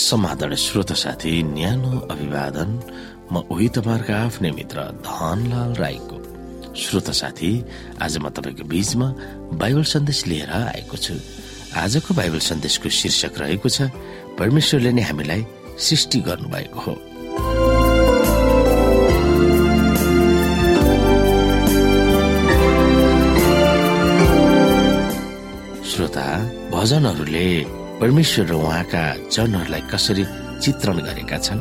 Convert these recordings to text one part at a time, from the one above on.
समाधान श्रोत साथी न्यानो अभिवादन। म उही तपाईँहरूको आफ्नै मित्र धनलाल राईको। श्रोत साथी आज म तपाईँको बीचमा बाइबल सन्देश लिएर आएको छु। आजको बाइबल सन्देशको शीर्षक रहेको छ परमेश्वरले नै हामीलाई सृष्टि गर्नुभएको हो। श्रोता भजनहरूले परमेश्वर र उहाँका जनहरूलाई कसरी चित्रण गरेका छन्?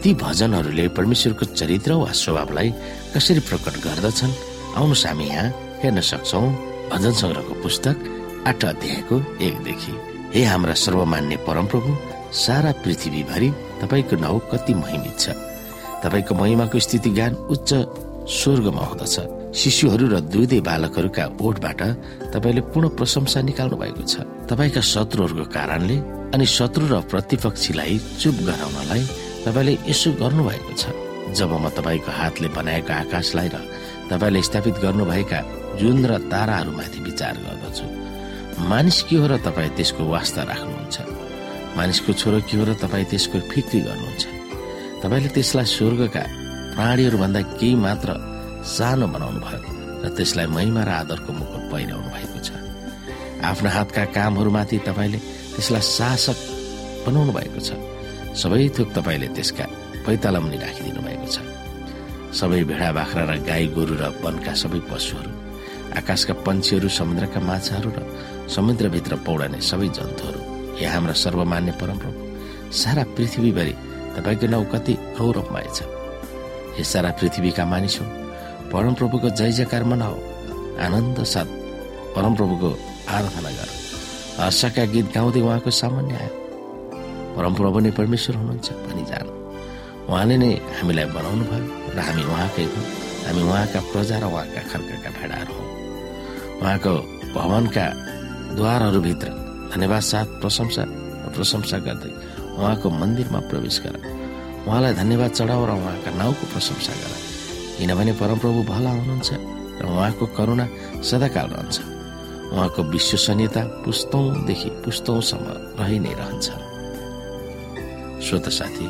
ती भजनहरूले परमेश्वरको चरित्र वा स्वभावलाई कसरी प्रकट गर्दछन्? आउनुहोस् हामी यहाँ हेर्न सक्छौ भजन संग्रहको पुस्तक आठ अध्यायको एकदेखि। हे हाम्रा सर्वमान्य परमप्रभु सारा पृथ्वीभरि तपाईँको नाउँ कति महिमित छ? तपाईँको महिमाको स्थिति ज्ञान उच्च स्वर्गमा हुँदछ। शिशुहरू र दुधे बालकहरूका ओठबाट तपाईँले पूर्ण प्रशंसा निकाल्नु भएको छ। तपाईँका शत्रुहरूको कारणले अनि शत्रु र प्रतिपक्षीलाई चुप गराउनलाई तपाईँले यसो गर्नुभएको छ। जब म तपाईँको हातले बनाएको आकाशलाई र तपाईँले स्थापित गर्नुभएका जुन र ताराहरूमाथि विचार गर्दछु मानिस के हो र तपाईँ त्यसको वास्ता राख्नुहुन्छ? मानिसको छोरो के हो र तपाईँ त्यसको फिक्री गर्नुहुन्छ? तपाईँले त्यसलाई स्वर्गका प्राणीहरूभन्दा केही मात्र सानो बनाउनु भयो र त्यसलाई महिमा र आदरको मुकुट पहिराउनु भएको छ। आफ्ना हातका कामहरूमाथि तपाईँले त्यसलाई शासक बनाउनु भएको छ। सबै थोक तपाईँले त्यसका पैताला मुनि राखिदिनु भएको छ। सबै भेडा बाख्रा र गाई गोरु र वनका सबै पशुहरू आकाशका पन्छीहरू समुद्रका माछाहरू र समुद्रभित्र पौडने सबै जन्तुहरू यहाँ हाम्रा सर्वमान्य परमप्रभु सारा पृथ्वीभरि तपाईँको नाउँ कति गौरवमय छ। यो सारा पृथ्वीका मानिसहरू परमप्रभुको जय जयकार मनाओ। आनन्द साथ। परमप्रभुको आराधना गर। हर्षका गीत गाउँदै उहाँको सामान्य आयो। परमप्रभु नै परमेश्वर हुनुहुन्छ भनी जान। उहाँले नै हामीलाई बनाउनु भयो र हामी उहाँकै हौँ। हामी उहाँका प्रजा र उहाँका खर्कका भेडाहरू हौँ। उहाँको भवनका द्वारहरूभित्र धन्यवाद साथ प्रशंसा र प्रशंसा गर्दै उहाँको मन्दिरमा प्रवेश गर। उहाँलाई धन्यवाद चढाओ र उहाँका नाउँको प्रशंसा गर। किनभने परमप्रभु भला हुनुहुन्छ र उहाँको करुणा सदाकाल रहन्छ। उहाँको विश्वसनीयता पुस्तौंदेखि पुस्तौंसम्म रहि नै रहन्छ। श्रोत साथी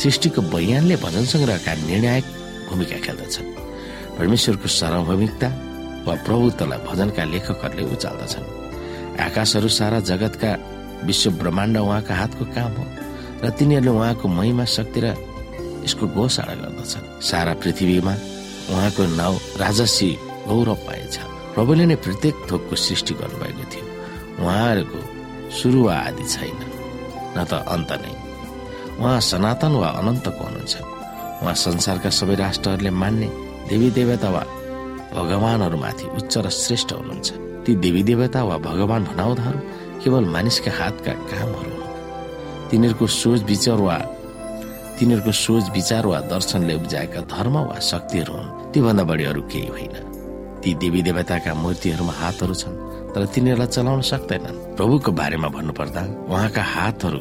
सृष्टिको बयानले भजन सङ्ग्रहका निर्णायक भूमिका खेल्दछन् परमेश्वरको सार्वभौमिकता वा प्रभुत्वलाई भजनका लेखकहरूले उचाल्दछन्। आकाशहरू सारा जगतका विश्व ब्रह्माण्ड उहाँका हातको काम हो र तिनीहरूले उहाँको महिमा शक्ति र यसको घोषणा गर्दछन्। सारा पृथ्वीमा उहाँको नाउँ राजसी गौरव पाएछ। प्रभुले नै प्रत्येक थोकको सृष्टि गर्नुभएको थियो। उहाँहरूको सुरु वा आदि छैन। न त अन्त नै। उहाँ सनातन वा अनन्तको हुनुहुन्छ। उहाँ संसारका सबै राष्ट्रहरूले मान्ने देवी देवता वा भगवानहरूमाथि उच्च र श्रेष्ठ हुनुहुन्छ। ती देवी देवता वा भगवान भनाउँदाहरू केवल मानिसका हातका कामहरू हुन्। तिनीहरूको सोच विचार वा तिनीहरूको सोच विचार वा दर्शनले उब्जाएका धर्म वा शक्तिहरू हुन्। त्योभन्दा बढी अरू केही होइन। ती देवी देवताका मूर्तिहरूमा हातहरू छन् तर तिनीहरूलाई चलाउन सक्दैनन्। प्रभुको बारेमा भन्नुपर्दा उहाँका हातहरू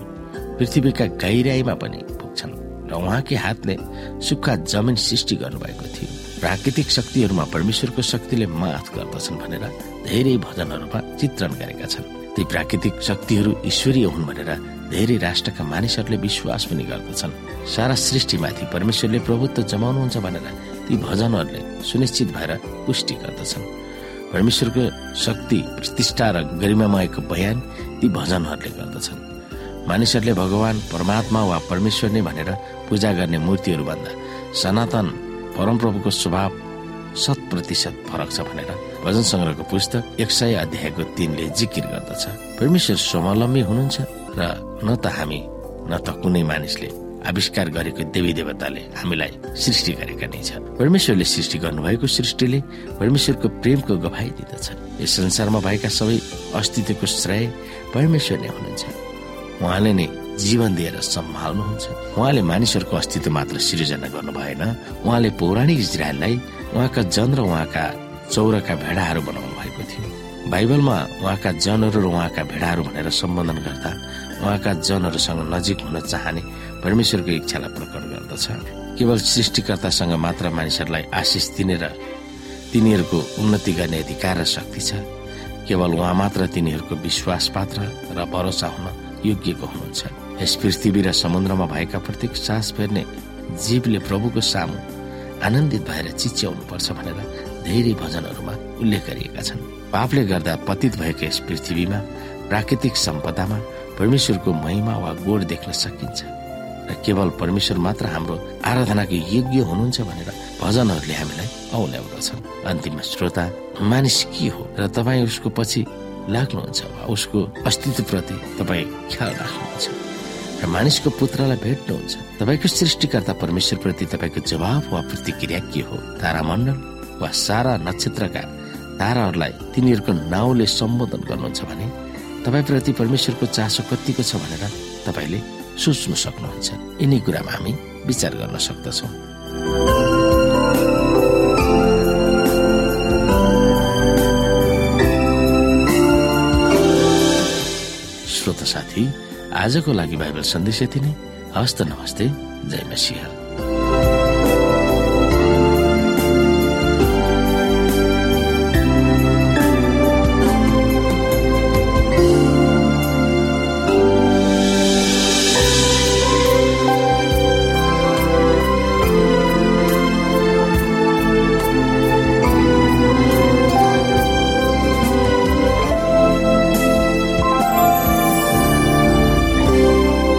पृथ्वीका गहिराईमा पनि पुग्छन् र उहाँकै हातले सुक्खा जमिन सृष्टि गर्नुभएको थियो। प्राकृतिक शक्तिहरूमा परमेश्वरको शक्तिले माथ गर्दछन् भनेर धेरै भजनहरूमा चित्रण गरेका छन्। ती प्राकृतिक शक्तिहरू ईश्वरीय हुन् भनेर धेरै राष्ट्रका मानिसहरूले विश्वास पनि गर्दछन्। सारा सृष्टिमाथि परमेश्वरले प्रभुत्व जमाउनुहुन्छ भनेर ती भजनहरूले सुनिश्चित भएर पुष्टि गर्दछन्। परमेश्वरको शक्ति प्रतिष्ठा र गरिमामयको बयान ती भजनहरूले गर्दछन्। मानिसहरूले भगवान परमात्मा वा परमेश्वर नै भनेर पूजा गर्ने मूर्तिहरू भन्दा सनातन परमप्रभुको स्वभाव शत प्रतिशत फरक छ भनेर भजन संग्रहको पुस्तक एक सय अध्यायको तिनले जिकिर गर्दछ। परमेश्वर स्वावलम्बी हुनुहुन्छ। र न त हामी न त कुनै मानिसले आविष्कार गरेको देवी देवताले हामीलाई सृष्टि गरेका नै छ परमेश्वरले सृष्टि गर्नुभएको सृष्टिले परमेश्वरको प्रेमको गवाई दिँदछ यस संसारमा भएका सबै अस्तित्वको श्रेय परमेश्वर नै हुनुहुन्छ। उहाँले नै जीवन दिएर सम्हाल्नुहुन्छ। उहाँले मानिसहरूको अस्तित्व मात्र सिर्जना गर्नु भएन। उहाँले पौराणिक इजरायललाई उहाँका जन र उहाँका चौरका भेडाहरू बनाउनु भएको थियो। बाइबलमा उहाँका जनहरू र उहाँका भेडाहरू भनेर सम्बोधन गर्दा उहाँका जनहरूसँग नजिक हुन चाहने परमेश्वरको इच्छालाई प्रकट गर्दछ। केवल सृष्टिकर्तासँग मात्र मानिसहरूलाई आशिष दिने र तिनीहरूको उन्नति गर्ने अधिकार र शक्ति छ। केवल उहाँ मात्र तिनीहरूको विश्वास पात्र र भरोसा हुन योग्यको हुनुहुन्छ। यस पृथ्वी र समुद्रमा भएका प्रत्येक सास फेर्ने जीवले प्रभुको सामु आनन्दित भएर चिच्याउनु पर्छ भनेर धेरै भजनहरूमा उल्लेख गरिएका छन्। पापले गर्दा पतित भएको यस पृथ्वीमा प्राकृतिक सम्पदामा परमेश्वरको महिमा वा गोड देख्न सकिन्छ। र केवल परमेश्वर मात्र हाम्रो आराधनाको योग्य हुनुहुन्छ भनेर भजनहरूले हामीलाई औल्याउँदछन्। अन्तिम श्रोता मानिस के हो र तपाईँ उसको पछि लाग्नुहुन्छ वा उसको अस्तित्वप्रति तपाईँ ख्याल राख्नुहुन्छ? र मानिसको पुत्रलाई भेट्नुहुन्छ। तपाईँको सृष्टिकर्ता परमेश्वरप्रति तपाईँको जवाब वा प्रतिक्रिया के हो? तारामण्डल वा सारा नक्षत्रका ताराहरूलाई तिनीहरूको नाउँले सम्बोधन गर्नुहुन्छ भने तपाईँप्रति परमेश्वरको चासो कतिको छ भनेर तपाईँले सोच्नु सक्नुहुन्छ। यिनै कुरामा हामी विचार गर्न सक्दछौँ। श्रोता साथी आजको लागि बाइबल सन्देश यति नै। हस्त नमस्ते। जय मसिंह।